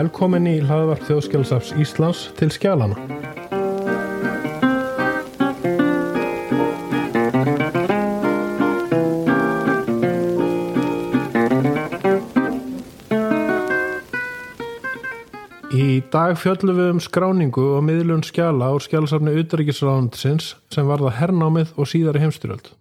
Velkomin í hlaðvarp Þjóðskjálfsafs Íslands til skjálana. Í dag fjöllum við um skráningu og miðlun skjala úr skjálasafni Utaríkisráðandisins sem varða hernámið og síðari heimstyrjöld.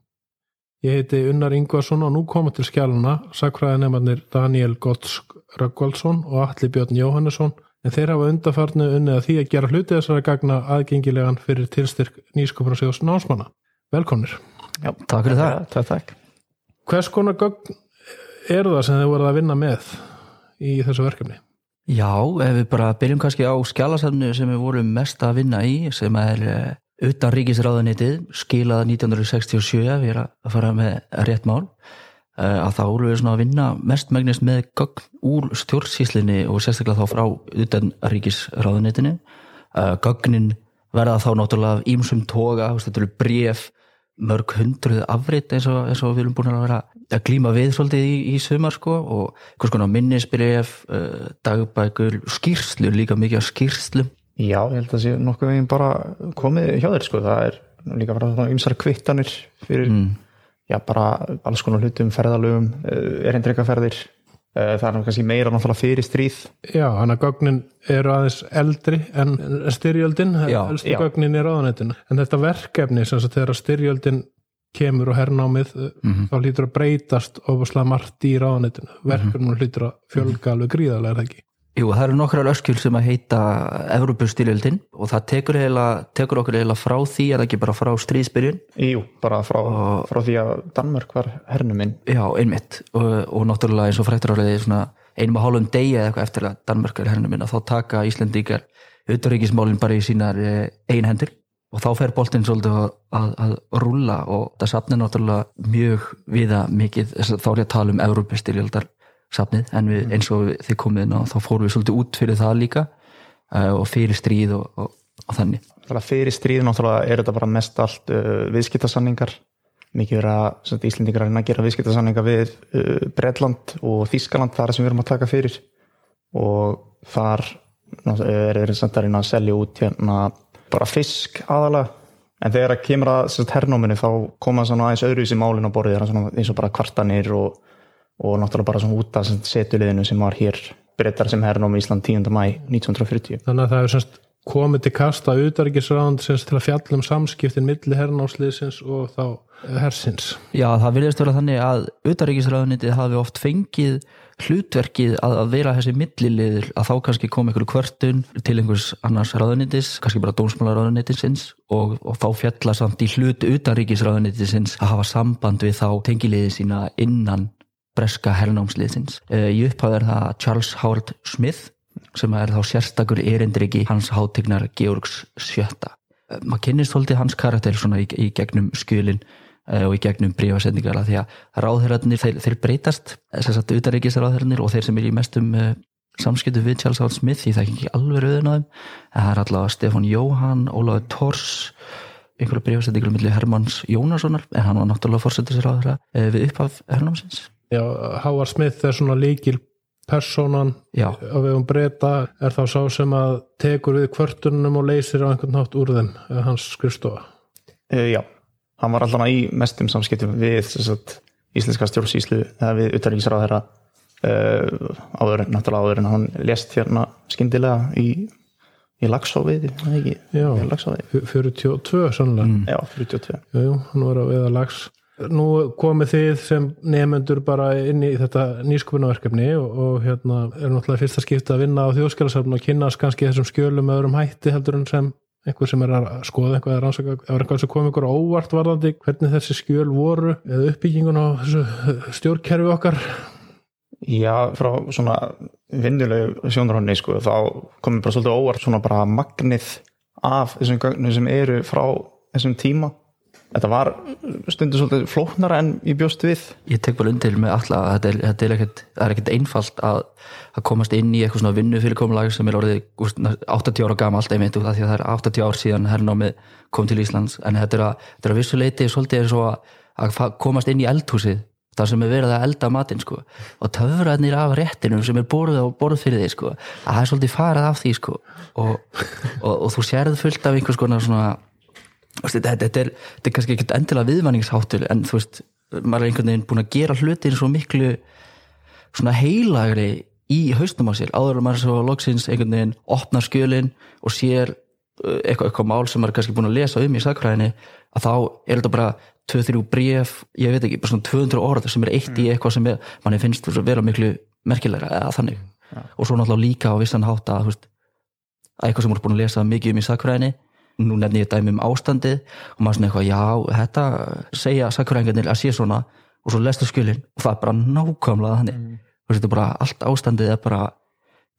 Ég heiti Unnar Ingvarsson og nú koma til skjálana sakfræðinemarnir Daniel Gottsk Röggvaldsson og Alli Björn Jóhannesson en þeir hafa undarfarnu unnið að því að gera hluti þessari gagna aðgengilegan fyrir tilstyrk nýsköpunarsjóðs námsmanna. Velkonir. Já, takk fyrir það. Takk, takk. Hvers konar gögn eru það sem þið voruð að vinna með í þessu verkefni? Já, ef við bara byrjum kannski á skjálasafnu sem við vorum mest að vinna í sem er utan ríkisráðunitið skilað 1967 við erum að fara með rétt mál að þá vorum við svona að vinna mest megnist með gögn úr stjórnsíslinni og sérstaklega þá frá utan ríkisráðunitinu gögnin verða þá náttúrulega ímsum toga, þetta eru bref mörg hundruð afrið eins og, eins og við erum búin að vera að glíma við svolítið í, í sumar sko og hvers konar minnisbref, uh, dagbækur, skýrslur líka mikið af skýrslum. Já, ég held að það sé nokkuð veginn bara komið hjá þér sko, það er líka bara svona ymsar kvittanir fyrir, mm. já bara alls konar hlutum, ferðalögum, erindreikaferðir, það er kannski meira náttúrulega fyrir stríð. Já, hann að gögnin eru aðeins eldri en styrjöldin, elstu gögnin er áðanættinu, en þetta verkefni sem þegar styrjöldin kemur og hernámið mm -hmm. þá hlýtur að breytast ofaslega margt í ráðanitinu verkefnum hlýtur að fjölga alveg gríðarlega er það ekki? Jú, það eru nokkrar öskjul sem að heita Evropastyrjöldin og það tekur, heila, tekur okkur heila frá því eða ekki bara frá stríðsbyrjun? Jú, bara frá, og, frá því að Danmörk var hernuminn Já, einmitt. Og, og náttúrulega eins og frættur áriði einum að hálfum degi eða eitthvað eftir að Danmörk er hernuminn að þá taka Íslandíkar auðvaríkismálinn bara í sínar einhendur og þá fer boltinn svolítið að, að, að rúla og það sapnir náttúrulega mjög viða mikið, þá er ég að tala um Európastyrjaldar sapnið en við, eins og þið komið inn á þá fórum við svolítið út fyrir það líka uh, og fyrir stríð og, og, og þannig. Fyrir stríð náttúrulega er þetta bara mest allt uh, viðskiptasanningar mikið verið að Íslendingar er að gera viðskiptasanningar við uh, Breitland og Þískaland þar sem við erum að taka fyrir. Og þar er það að selja út hérna bara fisk aðalega. En þegar það kemur að hernóminu þá koma það aðeins öðruvísi málin á borðið eins og bara kvartanir og, og náttúrulega bara svona út af setuliðinu sem var hér breytar sem hernómi í Ísland 10. mæ 1940 Þannig að það er semst komið til kasta auðarikisráðand til að fjallum samskiptin milli hernámsliðsins og þá hersins Já, það viljast vera þannig að auðarikisráðanitið hafi oft fengið hlutverkið að, að vera þessi milliliður að þá kannski kom einhverju kvörtun til einhvers annars ráðunitis, kannski bara dómsmálaráðunitisins og, og þá fjalla samt í hlut utanríkisráðunitisins að hafa samband við þá tengiliði sína innan breska hernámsliðsins. Í upphæð er það Charles Howard Smith sem er þá sérstakur erindriki hans hátegnar Georgs sjötta. Maður kynnist svolítið hans karakter svona í, í gegnum skjölinn og í gegnum brífasendingar að því að ráðherrarnir þeir, þeir breytast þess að utaríkis ráðherrarnir og þeir sem er í mestum uh, samskiptu við Charles Howard Smith það er ekki alveg rauðin á þeim en það er allavega Stefan Jóhann, Óláður Tors einhverju brífasendingar millir Hermanns Jónassonar en hann var náttúrulega fórsetisir ráðherra uh, við upphaf Hernámsins Já, Howard Smith er svona líkil personan Já. á vegum breyta er þá sá sem að tekur við kvörtunum og leysir á einhvern nátt úr þeim hans skrifstofa. Uh, Já. Hann var alltaf í mestum samskiptum við sagt, íslenska stjórnsýslu eða við utarriksráð þeirra uh, áður, náttúrulega áður en hann lest hérna skindilega í, í lagsófiði Já, 42 sannlega mm. Já, 42 Jú, jú, hann var að veða lags Nú komið þið sem nefnendur bara inn í þetta nýskupunaverkefni og, og hérna er náttúrulega fyrsta skipta að vinna á þjóðskjálasafn og kynast kannski þessum skjölum öðrum hætti heldur en sem einhver sem er að skoða eitthvað eða rannsaka eða eitthvað sem kom ykkur óvart varðandi hvernig þessi skjöl voru eða uppbyggingun á þessu stjórnkerfi okkar? Já, frá svona vinnulegu sjónurhónni sko, þá komið bara svolítið óvart svona bara magnið af þessum gögnum sem eru frá þessum tíma þetta var stundu svolítið flóknara en ég bjóst við. Ég tek bara undir með alla þetta er, þetta er ekkert, ekkert einfalt að, að komast inn í eitthvað svona vinnufyrirkomulag sem er orðið 80 ára gama alltaf einmitt út af því að það er 80 ár síðan herrnámið kom til Íslands. En þetta er að, þetta er að vissuleiti svolítið eins og að, komast inn í eldhúsið þar sem er verið að elda matinn sko. Og töfraðnir af réttinum sem er borðið á borð fyrir því sko. Að það er svolítið farið af því sko. Og, og, og þú sérð fullt af einhvers konar svona þetta, þetta, er, þetta er kannski ekkert endilega viðvanningsháttur en þú veist, maður er einhvern veginn búin að gera hlutin svo miklu svona heilagri í haustum á sér áður maður svo loksins einhvern veginn opnar skjölin og sér uh, eitthvað, eitthvað mál sem maður er kannski búin að lesa um í sakræðinni að þá er þetta bara 2-3 bref, ég veit ekki, bara svona 200 orð sem er eitt í eitthvað sem er, manni finnst þú vera miklu merkilegra eða þannig. Og svo náttúrulega líka á vissan hátt að, þú veist, að eitthvað sem maður er búin að lesa mikið um í sakræðinni nú nefnir ég dæmi um ástandið og maður svona eitthvað, já, þetta segja sakræðingarnir að sé svona. Og svo lestu skjölin og það er bara nákvæmlega þannig. Þú veist, þetta er bara allt ástandið er bara,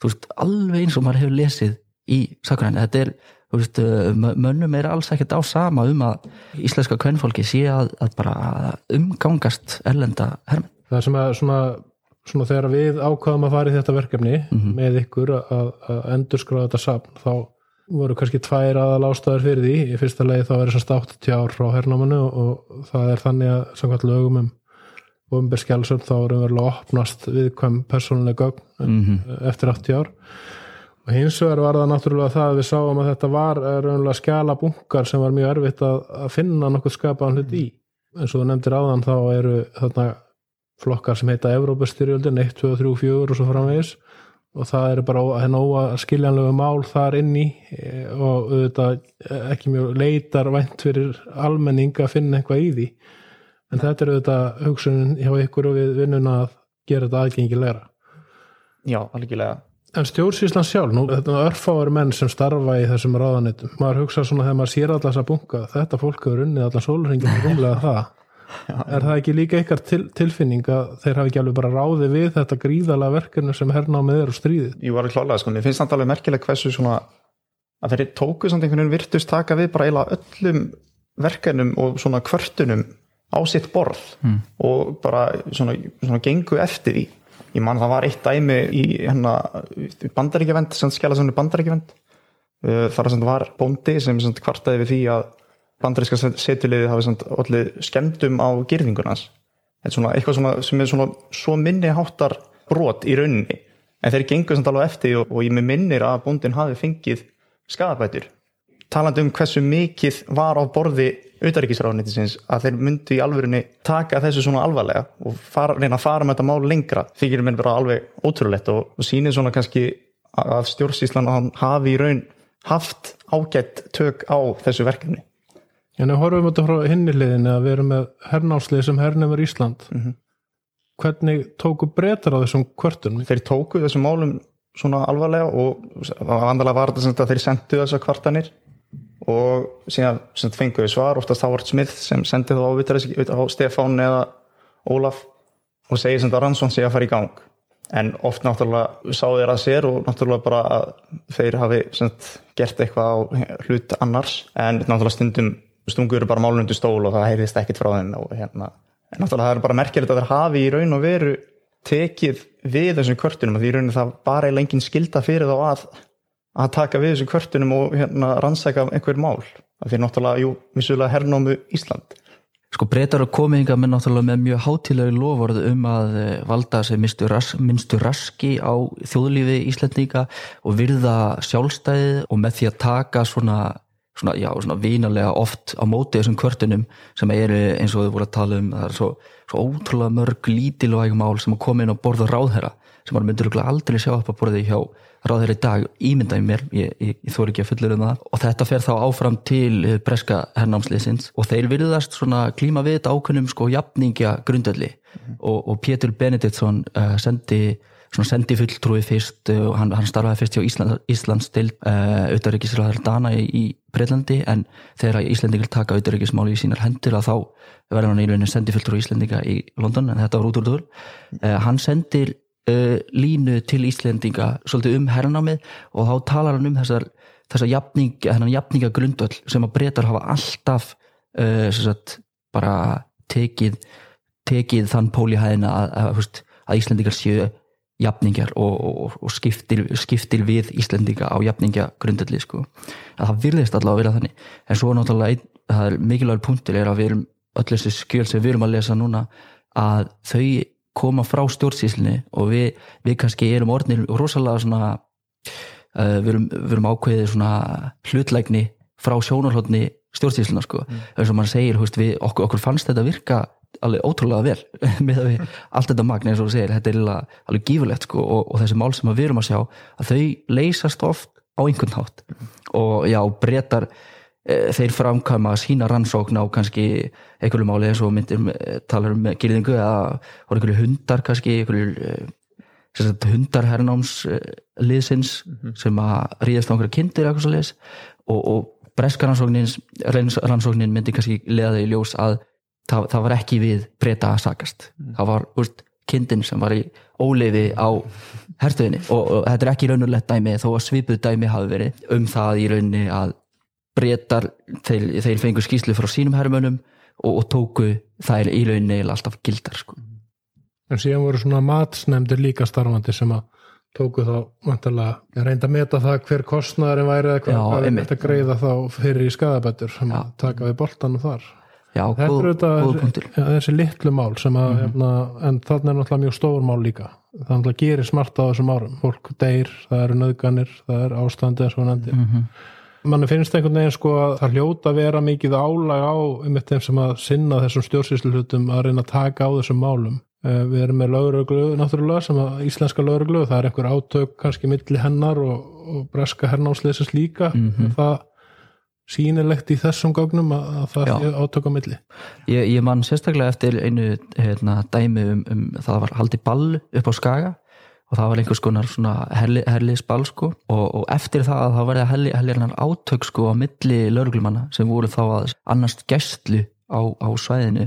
þú veist, alveg eins og maður hefur lesið í sakræðinni þetta er, þú veist, mö- mönnum er alls ekkert á sama um að íslenska kvennfólki sé að, að bara umgangast erlenda hermenn. Það sem að svona, svona þegar við ákvaðum að fara í þetta verkefni með ykkur að, að endurskráða þetta safn þá voru kannski tvær aðal ástæður fyrir því. Í fyrsta legi þá er þessast 80 ár frá hernámanu og það er þannig að samkvæmt lögum um ofnbjörn skjálsum þá erum við að opnast viðkvæm persónuleg gögn Mhm. eftir 80 ár. Og hins vegar var það náttúrulega það að við sáum að þetta var eh, raunlega skjala bunkar sem var mjög erfitt að, að finna nokkuð skapaðan hlut í. Eins og þú nefndir áðan þá eru þarna flokkar sem heita Evrópustyrjöldin 1, 2, 3, 4 og svo framvegis og það eru bara henn óaskiljanlegu mál þar inn í eh, og auðvitað eh, ekki mjög leitar vænt fyrir almenning að finna eitthvað í því. En þetta er auðvitað hugsunin hjá ykkur og við vinnuna að gera þetta aðgengilegra. Já, algjörlega. En stjórnsýslan sjálf, nú þetta er örfáður menn sem starfa í þessum ráðanitum maður hugsa svona þegar maður sér allar þess að bunka þetta fólk hefur unnið allar sólringin rúmlega það er það ekki líka ykkar til, tilfinning að þeir hafi ekki alveg bara ráði við þetta gríðalega verkefni sem hernámið er og stríðið? Jú, alveg klálega, sko, mér finnst það alveg merkileg hversu svona að þeir tóku samt einhvern veginn virtust taka við bara eiginlega öllum verkanum og svona kvörtunum á sitt borð og bara svona, svona gengu eftir því. Ég man það var eitt dæmi í hérna bandaríkjavend, sem skjala sem bandaríkjavend þar sem var bóndi sem sem kvartaði við því að bandaríska setjuliði hafi allir skemmdum á er svona eitthvað svona, sem er svona svo minni háttar brot í rauninni. En þeir gengur samt alveg eftir og, og ég með minnir að bóndin hafi fengið skadabætur talandi um hversu mikið var á borði auðaríkisráðnýttisins að þeir myndu í alvörunni taka þessu svona alvarlega og fara, reyna að fara með þetta mál lengra þykir mér bara alveg ótrúlegt og, og sýnir svona kannski að stjórnsíslan hafi í raun haft ágætt tök á þessu verkefni En ef horfum við þetta frá hinni hliðinni að við erum með hernálslið sem hernumur Ísland hvernig tóku breytar á þessum kvörtunum? þeir tóku þessum málum svona alvarlega og vandalega var þetta sem að þeir sendu þessar kvartanir og síðan sem sagt fenguðu svar. Oftast Howard Smith sem sendi þá á, á Stefán eða Ólaf og segir sem þetta rannsón sé að fara í gang. En oft náttúrulega sá þeir að sér og náttúrulega bara að þeir hafi gert eitthvað á hlut annars. En náttúrulega stundum stungur bara málunum til stól og það heyrðist ekkit frá þeim og hérna en náttúrulega það er bara merkilegt að þeir hafi í raun og veru tekið við þessum kvörtunum og því í rauninni það bara er lengin skilda fyrir þá að að taka við þessum kvörtunum og hérna rannsæka einhver mál. Það fyrir náttúrulega, jú, vissulega hernámu Ísland. Sko breytar og kominga með náttúrulega með mjög hátilegu lofórð um að eh, valda sér minnstu, ras, minnstu raski á þjóðlífi Íslandíka og virða sjálfstæðið og með því að taka svona, svona, já, svona vínalega oft á móti þessum kvörtunum sem eru eins og þau voru að tala um það er svo, svo ótrúlega mörg lítilvæg mál sem að koma inn á borða ráðherra sem maður myndur aldrei sjá upp að borðið hjá ráðherra í dag. Ímyndaði mér, ég, ég, ég þóri ekki að fullur um það. Og þetta fer þá áfram til eh, breska hernámsliðsins. Og þeir virðast svona klíma við þetta ákunnum sko jafningja grundöldi og, og Pétur Benediktsson uh, sendi svona sendi fulltrúi fyrst uh, og hann, hann starfaði fyrst hjá Ísland, Íslands til uh, auðvitaðryggisraðar Dana í, í Breitlandi en þegar Íslandingar taka auðvitaðryggismáli í sínar hendur að þá verður hann í rauninni sendi fulltrúi Íslandinga í London en þetta var út úr þúr uh, hann sendir uh, línu til Íslendinga svolítið um herrnámið og þá talar hann um þessar, þessar jafning, þennan jafninga grundöll sem að breytar hafa alltaf sagt, bara tekið tekið þann pól í hæðina að, að, að, Íslendingar séu jafningjar og, og, og skiptir, skiptir við Íslendinga á jafningja grundalli sko. að það virðist allavega að vera þannig. En svo náttúrulega einn, það er mikilvægur punktur er að við erum öll þessi skjöl sem við erum að lesa núna að þau koma frá stjórnsýslinni og við, við kannski erum orðnir rosalega svona uh, við, erum, við erum ákveðið svona hlutlægni frá sjónarhóttni stjórnsýslina sko, eins og mann segir veist, við, okkur, okkur fannst þetta virka alveg ótrúlega vel með að við allt þetta magna eins og þú segir, þetta er alveg, gífulegt sko, og, og þessi mál sem við erum að sjá að þau leysast oft á einhvern hátt. Og já, breytar e, þeir framkama sína rannsókn á kannski einhverju máli eins og myndir talar um gyrðingu eða einhverju hundar kannski einhverju hundarhernáms liðsins mm -hmm. sem að ríðast á einhverju kindir og, og breska rannsóknin rannsóknin myndi kannski leða í ljós að það, það var ekki við breyta að sakast mm. það var úrst kindin sem var í óleiði á herstuðinni og, og þetta er ekki raunulegt dæmi þó að svipuð dæmi hafi verið um það í rauninni að breytar, þeir, þeir fengur skýslu frá sínum herrmönum og, og tóku er í rauninni alltaf gildar sko. En síðan voru svona matsnefndir líka starfandi sem að tóku þá vantilega reynda að meta það hver kostnæðarinn væri eða hvað er þetta greiða þá fyrir í skadabættur sem Já. að taka við boltanum þar Já, þetta góð, er þetta ja, þessi litlu mál sem að mm -hmm. en þannig er náttúrulega mjög stór mál líka það náttúrulega gerir smart á þessum árum fólk deyr, það eru nöðganir, það er ástandi eins og nefndi mm -hmm. mann finnst einhvern veginn sko að það hljóta vera mikið álag á um þeim sem að sinna þessum stjórnsýsluhutum að reyna að taka á þessum málum Eh, við erum með lauruglu náttúrulega sem að íslenska lauruglu það er einhver átök kannski milli hennar og, og breska hernámsleisins líka mm -hmm. það sínilegt í þessum gögnum að, að það er átök á milli? Ég, ég man sérstaklega eftir einu hérna, dæmi um, um það var haldi ball upp á Skaga og það var einhvers konar svona herli, herliðsball sko. Og, og eftir það að það var herli, herliðarnar átök sko á milli lauruglumanna sem voru þá að annars gæstlu á, á svæðinu.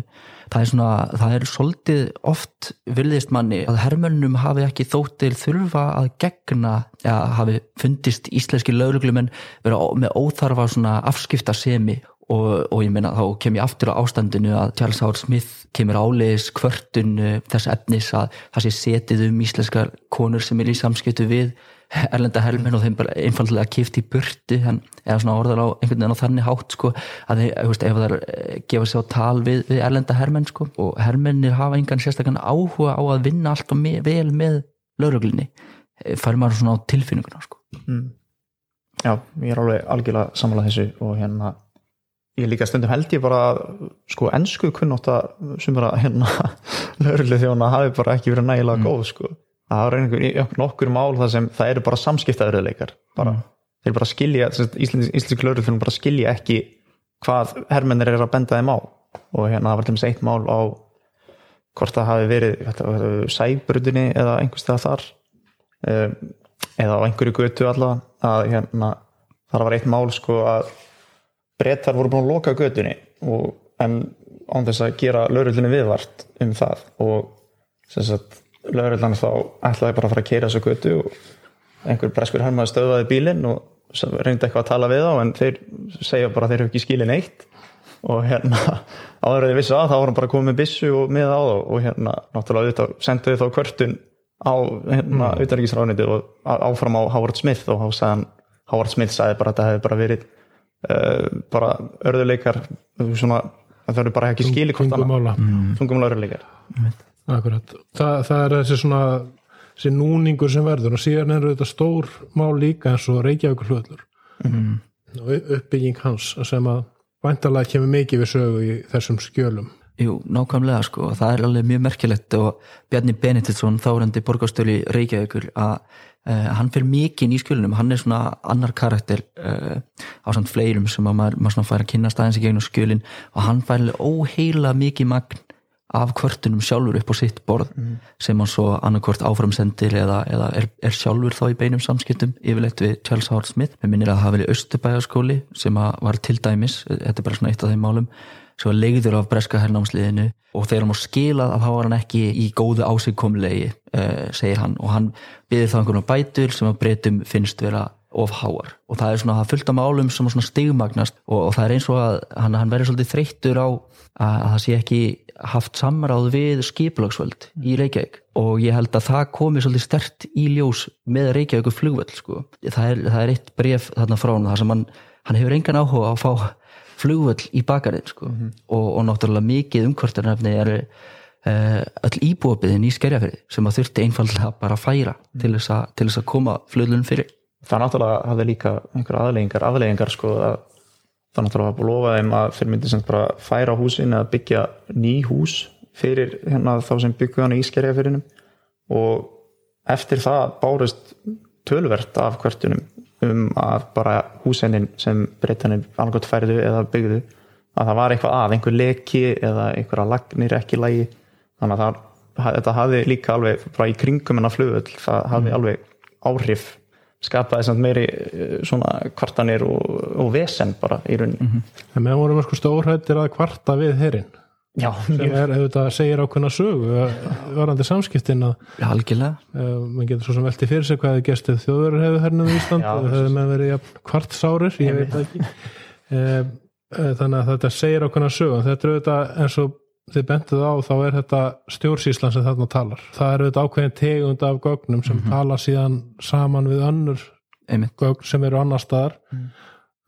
Það er svona, það er svolítið oft vilðist manni að hermönnum hafi ekki þóttir þurfa að gegna, ja, hafi fundist íslenski lauruglumenn vera með óþarfa svona afskipta semi og, og ég meina þá kem ég aftur á ástandinu að Charles Howard Smith kemur áleiðis kvörtun þess efnis að það sé setið um íslenskar konur sem er í samskiptu við erlenda helminn og þeim bara einfallega kift í burti eða svona orðar á einhvern veginn á þannig hátt sko að þeir, veist, ef það er gefa sér á tal við, við erlenda hermenn sko og hermennir hafa engan sérstaklega áhuga á að vinna allt og me, vel með lauruglinni eh, fær maður svona á tilfinninguna sko mm. Já, ég er alveg algjörlega samanlega þessu og hérna ég líka stundum held ég bara sko ennsku kunnótt að sem bara hérna laurugli þjóna hafi bara ekki verið nægilega mm. góð sko það er einhver nokkur mál það sem það eru bara samskiptaðurleikar bara, mm. þeir bara skilja íslenski lögur fyrir bara skilja ekki hvað hermennir er að benda þeim á og hérna það var til og með eitt mál á hvort það hafi verið sæbrudinni eða einhverstað þar um, eða á einhverju götu allavega að hérna þar var eitt mál sko að brettar voru búin að loka götunni og, en án þess að gera lögurlunni viðvart um það og lögurlann þá ætlaði bara að fara að keira þessu götu og einhver breskur hermaði stöðaði bílinn og reyndi eitthvað að tala við á en þeir segja bara að þeir hefur ekki skilin eitt og hérna áður að þið vissu að þá vorum bara komið með bissu og miða á þá og hérna náttúrulega senduði þá kvörtun á hérna mm. auðarriksrániti og áfram á Howard Smith og Howard Smith sagði bara að það hefði bara verið bara örðuleikar svona, það verður bara ekki skili hvort annað. tungum örðuleikar Akkurat, Þa, það er þessi svona þessi núningur sem verður og síðan er þetta stór mál líka eins og Reykjavík hlutlur mm. Og uppbygging hans sem að væntalega kemur mikið við sögu í þessum skjölum Jú, nákvæmlega sko, það er alveg mjög merkilegt og Bjarni Benediktsson, þárandi borgastölu Reykjavíkur að uh, hann fyrir mikið í skjölunum, hann er svona annar karakter uh, á svona fleirum sem að maður, maður fær að kynna staðins í gegnum skjölin og hann fær óheila mikið magn af kvörtunum sjálfur upp á sitt borð mm. sem hann svo annarkvört áframsendir eða, eða er, er sjálfur þá í beinum samskiptum yfirleitt við Charles Howard Smith með minnir að það hafi verið Östubæjarskóli sem var til dæmis, þetta er bara svona eitt af þeim málum sem var leiður af breska hernámsliðinu og þegar hann var skilað að þá var hann ekki í góðu ásegkomlegi uh, segir hann. Og hann byður það einhvern bætur sem að breytum finnst vera of háar. Og það er svona það fullt af málum sem er svona stigmagnast og, og það er eins og að hann, hann verður svolítið þreyttur á að, að það sé ekki haft samráð við skiplagsvöld í Reykjavík. Og ég held að það komi svolítið stert í ljós með Reykjavíku flugvöld sko. það, það er eitt bref þarna frá hann þar sem hann, hann hefur engan áhuga að fá flugvöld í bakarinn sko. mm -hmm. og, og náttúrulega mikið umkvartarnefni er uh, öll íbúabiðin í skerjafyrði sem að þurfti einfallega bara að færa til þess að, til þess að koma flöðlunum fyrir það náttúrulega hafði líka einhver aðleggingar, afleggingar sko að það náttúrulega var búið að lofa þeim að þeir myndi sem bara færa húsin eða byggja ný hús fyrir hérna þá sem byggju hana í skerjafyrinum og eftir það bárust tölvert af hvertunum um að bara húsinin sem breytanir alveg færðu eða byggðu að það var eitthvað að, einhver leki eða einhverja lagnir ekki lægi þannig að það, þetta hafði líka alveg bara í kringum en að flugöld það hafði mm. alveg áhrif skapaði samt meiri eh, svona kvartanir og, og vesen bara í rauninni mm -hmm. En með vorum við sko stórhættir að kvarta við herrin Já, sem er, ef þetta segir ákveðna sögu varandi samskiptin að algjörlega. uh, mann getur svo sem velti fyrir sig hvað gestið þjóður hefur hernum í Ísland Já, hefur með verið ja, kvartsárir ég veit það ekki. Uh, þannig að þetta segir ákveðna sögu. Þetta er auðvitað eins og þið bentuð á þá er þetta stjórnsíslan sem þarna talar. Það er auðvitað ákveðin tegund af gögnum sem mm -hmm. tala síðan saman við önnur Einmitt. gögn sem eru annar staðar. Mm.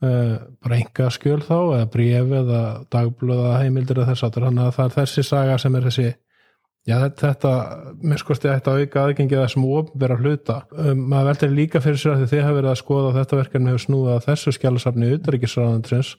Uh, bara enga skjöl þá eða bríf eða dagblöða heimildir eða þess aftur, þannig að það er þessi saga sem er þessi já þetta miskusti ætti að auka aðgengið þessum ofnbæra hluta um, maður veldur líka fyrir sér að þið hafa verið að skoða að þetta verkefni hefur snúið að þessu skjálasafni utryggisræðandrins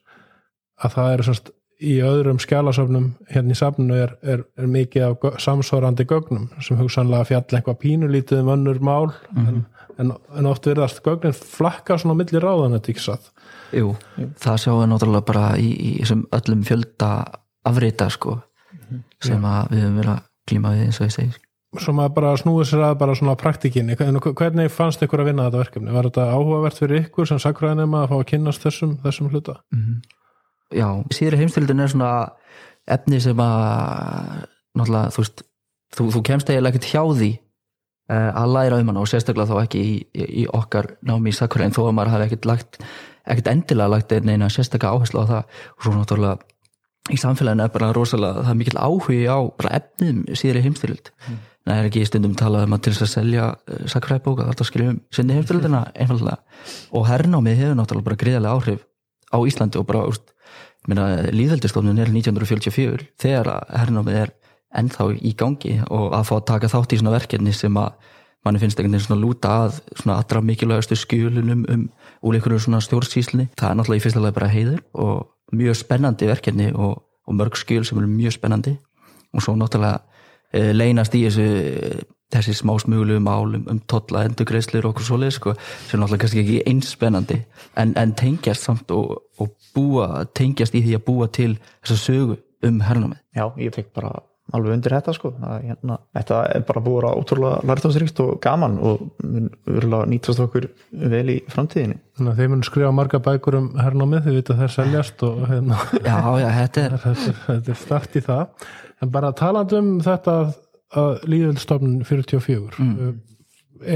að það eru svona í öðrum skjálasöfnum hérna í safnunu er, er, er mikið af samsvarandi gögnum sem hugsanlega fjall eitthvað pínulítið um önnur mál mm -hmm. en, en, en oft verðast gögnin flakka svona millir ráðan þetta ekki satt Jú, Jú. það sjáum við náttúrulega bara í, í öllum fjölda afrita sko -hmm. sem að við höfum verið að klíma við eins og ég segir Svo maður bara snúið sér að bara svona praktikinni hvernig fannst ykkur að vinna þetta verkefni? Var þetta áhugavert fyrir ykkur sem sakræðinum að fá að kynast þessum, þessum hluta? Mm -hmm já, síðri heimstildin er svona efni sem að náttúrulega, þú veist þú, þú kemst eiginlega ekkert hjá því uh, að læra um hana og sérstaklega þá ekki í, í, okkar námi í sakkuræðin þó að maður hafi ekkert lagt, ekkert endilega lagt neina sérstaklega áherslu á það. Og svo náttúrulega í samfélaginu er bara rosalega, það er mikil áhugi á bara efnum síðri heimstild mm. það er ekki í stundum talað um að til þess að selja uh, sakkuræðbóka, þetta skiljum sinni heimstildina einfallega og hernámið hefur náttúrulega bara gríðarlega áhrif á Íslandi og bara, úst, líðveldistofnun er 1944 þegar hernámið er ennþá í gangi og að fá að taka þátt í svona verkefni sem að manni finnst einhvern veginn svona lúta að svona allra mikilvægastu skjulunum um einhverju svona stjórnsýslinni það er náttúrulega í fyrsta lagi bara heiður og mjög spennandi verkefni og, og mörg skjul sem eru mjög spennandi. Og svo náttúrulega e, leynast í þessu þessi smá smuglu málum um totla endurgreislur og okkur svoleið sko, sem náttúrulega kannski ekki einspennandi en, en tengjast samt og, og búa, tengjast í því að búa til þessa sögu um hernámið. Já, ég fekk bara alveg undir þetta sko. Að, hérna, þetta er bara búið að ótrúlega lærtámsrikt og gaman og nýtast okkur vel í framtíðinni. Þannig að þeir mun skrifa marga bækur um hernámið þau vita að það er seljast og hérna, Já, já, þetta er þetta er, þetta er start í það. En bara talandum þetta að líðveldstofnun 44 mm.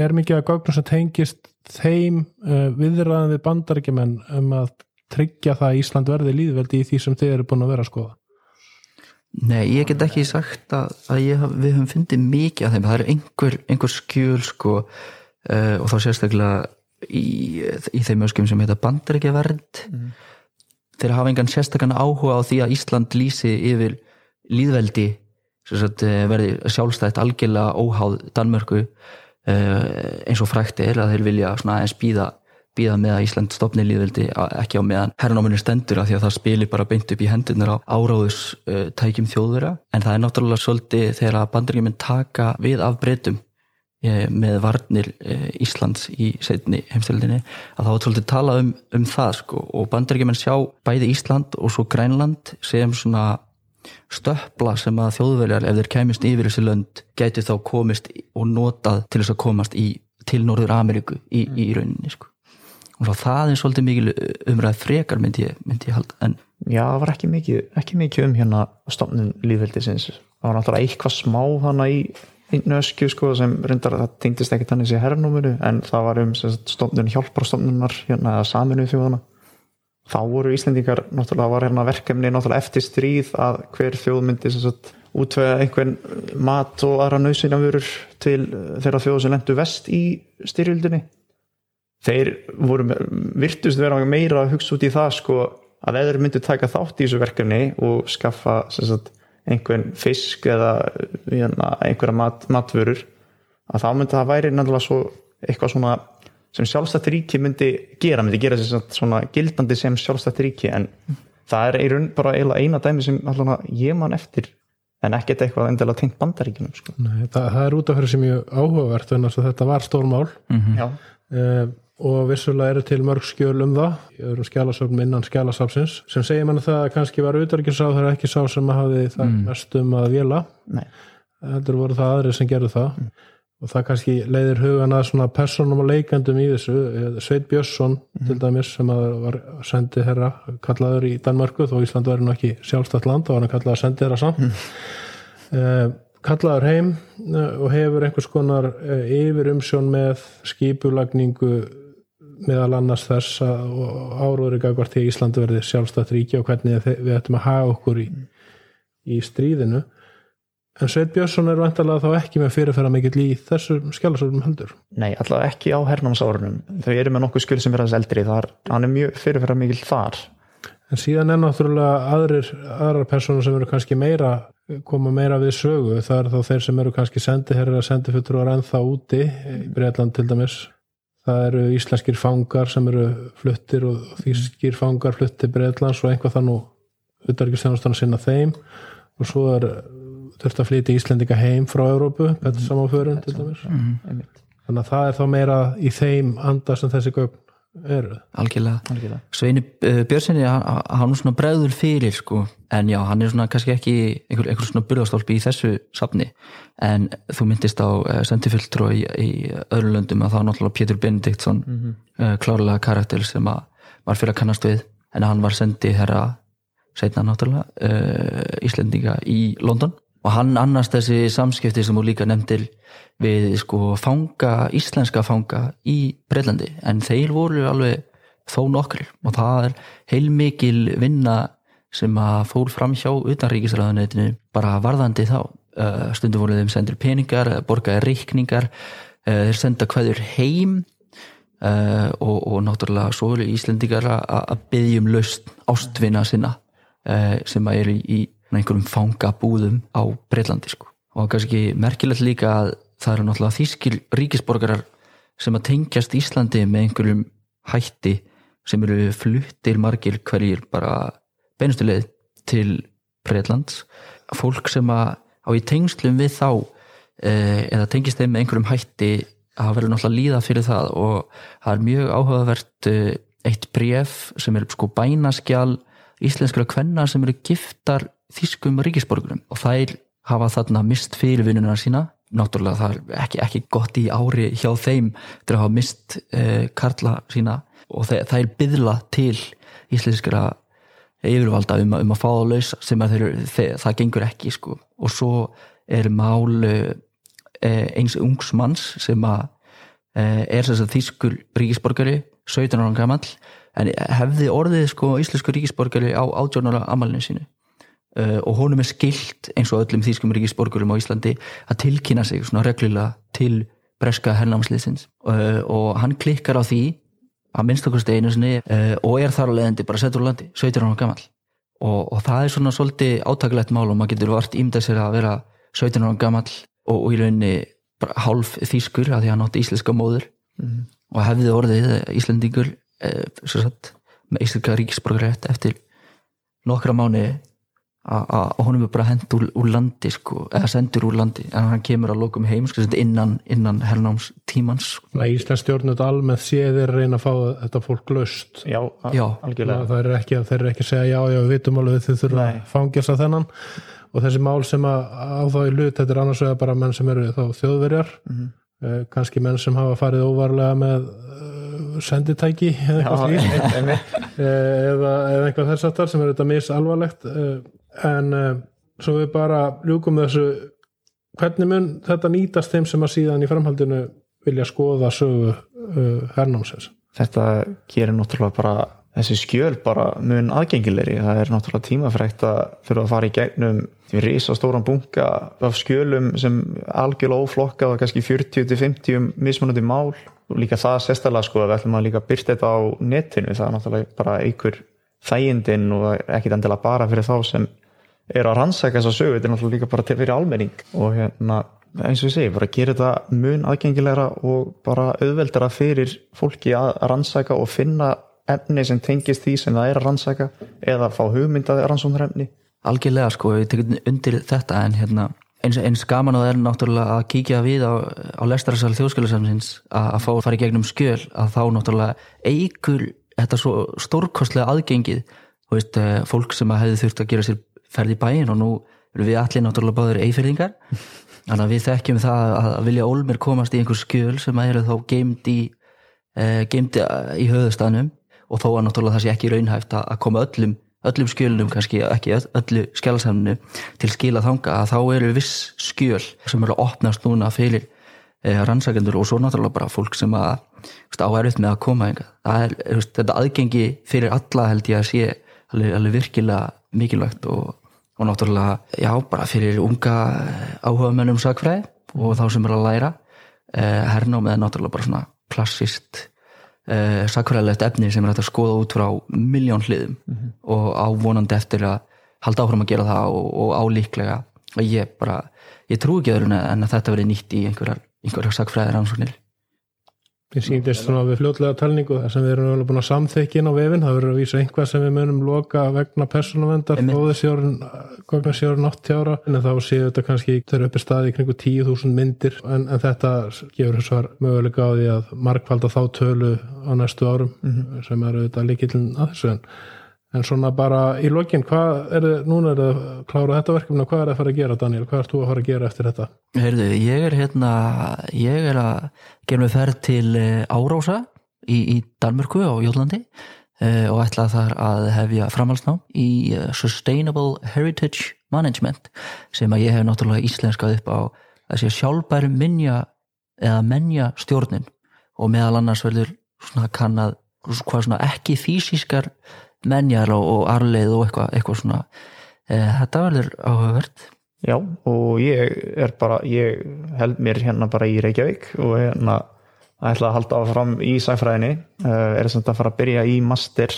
er mikið að gögnum sem tengist þeim uh, viðræðan við bandarækjumenn um að tryggja það að Ísland verði líðveldi í því sem þeir eru búin að vera að skoða Nei, ég get ekki sagt að, að haf, við höfum fundið mikið af þeim, það er einhver, einhver skjul sko uh, og þá sérstaklega í, í þeim öskum sem heita bandarækjavernd mm. þeir hafa engan sérstakann áhuga á því að Ísland lýsi yfir líðveldi sagt, eh, verði sjálfstætt algjörlega óháð Danmörku eh, eins og frækt er að þeir vilja eins býða, býða með að Ísland stopni líðveldi ekki á meðan herrnáminni stendur að því að það spilir bara beint upp í hendurnar á áráðus tækjum þjóðvera en það er náttúrulega svolítið þegar bandaríkjuminn taka við af breytum eh, með varnir Íslands í setni heimstældinni að þá er svolítið tala um, um það sko og bandaríkjuminn sjá bæði Ísland og svo Grænland sem svona stöppla sem að þjóðveljar ef þeir kemist yfir þessi lönd gæti þá komist og notað til þess að komast í, til Norður Ameríku í, í rauninni sko. Og það er svolítið mikil umræð frekar myndi ég, myndi ég halda. En Já, það var ekki mikið, ekki mikið um hérna stofnun líðveldisins það var náttúrulega eitthvað smá hana í nöskju sko sem reyndar það tengdist ekki þannig sér herrnúmuru en það var um stofnun hjálparstofnunar hérna saminu þjóðana þá voru Íslendingar náttúrulega var hérna verkefni náttúrulega eftir stríð að hver þjóð myndi útvega einhvern mat og aðra nöðsynjafurur til þeirra þjóðu sem lendu vest í styrjöldinni þeir voru virtust vera meira að hugsa út í það sko að eða myndi taka þátt í þessu verkefni og skaffa sagt, einhvern fisk eða hérna, einhverja mat, matvörur að þá myndi það væri náttúrulega svo eitthvað svona sem sjálfstætt ríki myndi gera, myndi gera að svona gildandi sem sjálfstætt ríki en það er í raun bara eina dæmi sem allavega ég man eftir en ekkert eitthvað endilega tengt bandaríkinum sko. Nei, það, það er út af fyrir sem mjög áhugavert en þetta var stórmál Mhm. Já, uh, og vissulega eru til mörg skjöl um það. Í öðrum skjálasöfnum innan skjálasafsins sem segir mann það að kannski var auðvitaðrikiðsáð það er ekki sá sem hafði það Mm. mest um að vila heldur voru það aðrir sem gerðu það. Og það kannski leiðir hugan að svona personum og leikandum í þessu Sveit Björnsson til dæmis sem var sendi herra kallaður í Danmörku þó Ísland var nú ekki sjálfstætt land þá var hann kallaður sendi herra samt. Mm. kallaður heim eh, og hefur einhvers konar eh, yfir umsjón með skipulagningu meðal annars þess að áróður í gagvart til Ísland verði sjálfstætt ríki og hvernig við ættum að haga okkur í, í stríðinu. En Sveit Björnsson er vantarlega þá ekki með fyrirferða mikill í þessum skjálasöfnum heldur? Nei, allavega ekki á hernámsárunum þau eru með nokkuð skjöl sem er aðeins eldri þar, hann er mjög fyrirferða mikil þar. En síðan er náttúrulega aðrir aðrar personur sem eru kannski meira koma meira við sögu, það er þá þeir sem eru kannski sendiherra, sendifuttur og ennþá úti í Breitland til dæmis það eru íslenskir fangar sem eru fluttir og þýskir fangar fluttir Breitlands og einhvað það nú utarikistjónastan sinna þeim. Og svo er þurft að flytja Íslendinga heim frá Evrópu, betur samanförun til dæmis. einmitt, þannig að það er þá meira í þeim anda sem þessi gögn eru? Algjörlega. Sveini uh, Björnsinni, hann er svona bregður fyrir sko, en já, hann er svona kannski ekki einhver, einhver svona burðastólpi í þessu safni, en þú myndist á uh, sendifiltró í, í öðru löndum að það var náttúrulega Pétur Benediktsson mm -hmm. klárlega karakter sem að var fyrir að kannast við, en hann var sendi herra setna náttúrulega Íslendinga í London og hann annast þessi samskipti sem þú líka nefndir við sko fanga, íslenska fanga í Breitlandi, en þeir voru alveg þó nokkrir. Og það er heilmikil vinna sem að fór fram hjá utanríkisræðunetinu bara varðandi þá. Uh, stundum voru þeim sendir peningar borgaði reikningar. Uh, þeir senda hverjur heim. Uh, og, og náttúrulega svo eru Íslendingar að að biðja um laust ástvina sinna sem að eru í einhverjum fangabúðum á Breitlandi sko. og kannski merkilegt líka að það eru náttúrulega þýskir ríkisborgarar sem að tengjast Íslandi með einhverjum hætti sem eru fluttir margir hverjir bara beinustu leið til Breitlands fólk sem að á í tengslum við þá eh, eða tengist þeim með einhverjum hætti að verður náttúrulega líða fyrir það og það er mjög áhugavert eh, eitt bref sem er sko bænaskjal íslenskara kvenna sem eru giftar þýskum ríkisborgurum og þær hafa þarna mist fyrirvinnuna sína náttúrulega það er ekki, ekki gott í ári hjá þeim til að hafa mist eh, karla sína og það er byðla til íslenskara yfirvalda um, að- um að fá það lausa sem að þeir, þeir, það gengur ekki sko. og svo er mál eh, eins ungs manns sem að eh, er þess að þýskur ríkisborgari 17 ára gamall en hefði orðið sko íslensku ríkisborgari á 18 ára amalinu sínu og honum er skilt eins og öllum þýskum ríkisborgurum á Íslandi að tilkynna sig svona reglulega til breska hernámsliðsins. Uh, og hann klikkar á því að minnst okkur steinu sinni uh, og er þar á leiðandi bara settur úr landi 17 ára gamall. Og, og það er svona svolítið átakalegt mál og maður getur vart ímdað sér að vera 17 ára gamall og, og í rauninni hálf þýskur að því að hann átti íslenska móður. Og hefði orðið Íslendingur eh, sem sagt, með íslenska ríkisborgarétt eftir nokkra mánu að honum er bara hend úr, úr landi sko, eða sendur úr landi en hann kemur að lokum heim sko, innan, innan hernáms tímans sko. Íslands stjórnut almennt séðir reyna að fá þetta fólk löst Já, Já. algjörlega það er ekki að þeir eru ekki að segja já, já, við vitum alveg þið þurfa að fangjast að þennan og þessi mál sem að á þá í hlut þetta er annars vegar bara menn sem eru þá þjóðverjar Mhm. eh, kannski menn sem hafa farið óvarlega með uh, senditæki eða eitthvað einmitt. eh, eða, eða eitthvað þess aftar sem er þetta misalvarlegt eh, en eh, svo við bara ljúkum þessu hvernig mun þetta nýtast þeim sem að síðan í framhaldinu vilja skoða sögu uh, hernámsins? Þetta gerir náttúrulega bara þessi skjöl bara mun aðgengilegri. Það er náttúrulega tímafrækt að þurfa að fara í gegnum því risa stóran bunga af skjölum sem algjörlega óflokka og kannski 40-50 mismunandi mál. Og líka það sérstæðlega sko að við ætlum að líka byrsta þetta á netinu. Það er náttúrulega bara einhver þægindin og ekkit endilega bara fyrir þá sem er að rannsæka þessa sögu, þetta er náttúrulega líka bara til fyrir almenning. Og hérna eins og ég segi, bara gera þetta mun aðgengilegra og bara auðveldara fyrir fólki að rannsæka og finna efni sem tengist því sem það er að rannsæka eða fá hugmyndaði rannsóknarefni. Algjörlega sko, við tekum undir þetta en hérna, eins, eins gaman og það er náttúrulega að kíkja við á, á lestarsal þjóðskjölusamsins að, að fá að fara í gegnum skjöl að þá náttúrulega eigur þetta svo stórkostlega aðgengið. Þú veist, eh, fólk sem að hefði þurft að gera sér ferð í bæin og nú erum við allir náttúrulega báður eifirðingar þannig að við þekkjum það að vilja Olmir komast í einhver skjöl sem að eru þá geimd í, e, geimd í höðustafnum og þó að náttúrulega það sé ekki raunhæft að koma öllum, öllum skjölunum kannski ekki öllu skjálfsamnu til skila þanga að þá eru viss skjöl sem eru að opnast núna fyrir e, rannsakendur og svo náttúrulega bara fólk sem að áhæruð með að koma er þetta aðgengi fyrir alla held ég að sé alveg, alveg virkilega mikilvægt og og náttúrulega, já, bara fyrir unga áhuga mönnum sagfræði og þá sem er að læra eh, hernámið er náttúrulega bara svona klassist eh, sagfræðilegt efni sem er að skoða út frá miljón hliðum. Mm -hmm. og ávonandi eftir að halda áfram að gera það og, og álíklega. Og ég bara, ég trú ekki öðrun en að þetta verið nýtt í einhverjar, einhverjar sagfræðir ansvonir Við síndist svona við fljótlega talningu þar sem við erum alveg búin að samþekja inn á vefin það verður að vísa einhvað sem við munum loka vegna persónavendar þessi orðin 80 ára en þá séu þetta kannski þau eru uppi staði kring 10.000 myndir. En, en þetta gefur þessar mögulega á því að markvalda þá tölu á næstu árum mm -hmm. sem eru þetta líkillin að þessu. En En svona bara í lokin, hvað er þið, núna er þið að klára þetta verkefni og hvað er það að fara að gera Daniel? Hvað ert þú að fara að gera eftir þetta? Heyrðu, ég er hérna, ég er að gera mig ferð til eh, Árása í, í Danmörku og Jólandi eh, og ætla þar að hefja framhalsná í eh, Sustainable Heritage Management sem að ég hef náttúrulega íslenskað upp á þessi sjálfbærum minja eða menja stjórnin og meðal annars verður svona kannad hvað svona ekki fysískar menjar og, og arleið og eitthvað eitthva svona. E, þetta verður áhugavert. Já og ég er bara ég held mér hérna bara í Reykjavík og hérna ætla að halda áfram í sæfræðinni. Uh, er þess að fara að byrja í master.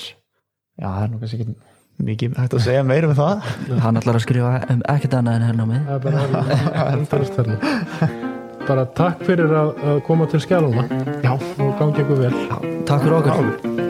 Já það er nú kannski ekki mikið hægt að segja meira með um það. Hann ætlar að skrifa um ekkert annað en hérna með bara, bara takk fyrir að, að koma til skjáluna já. Og gangi ykkur vel. Já, takk fyrir okkur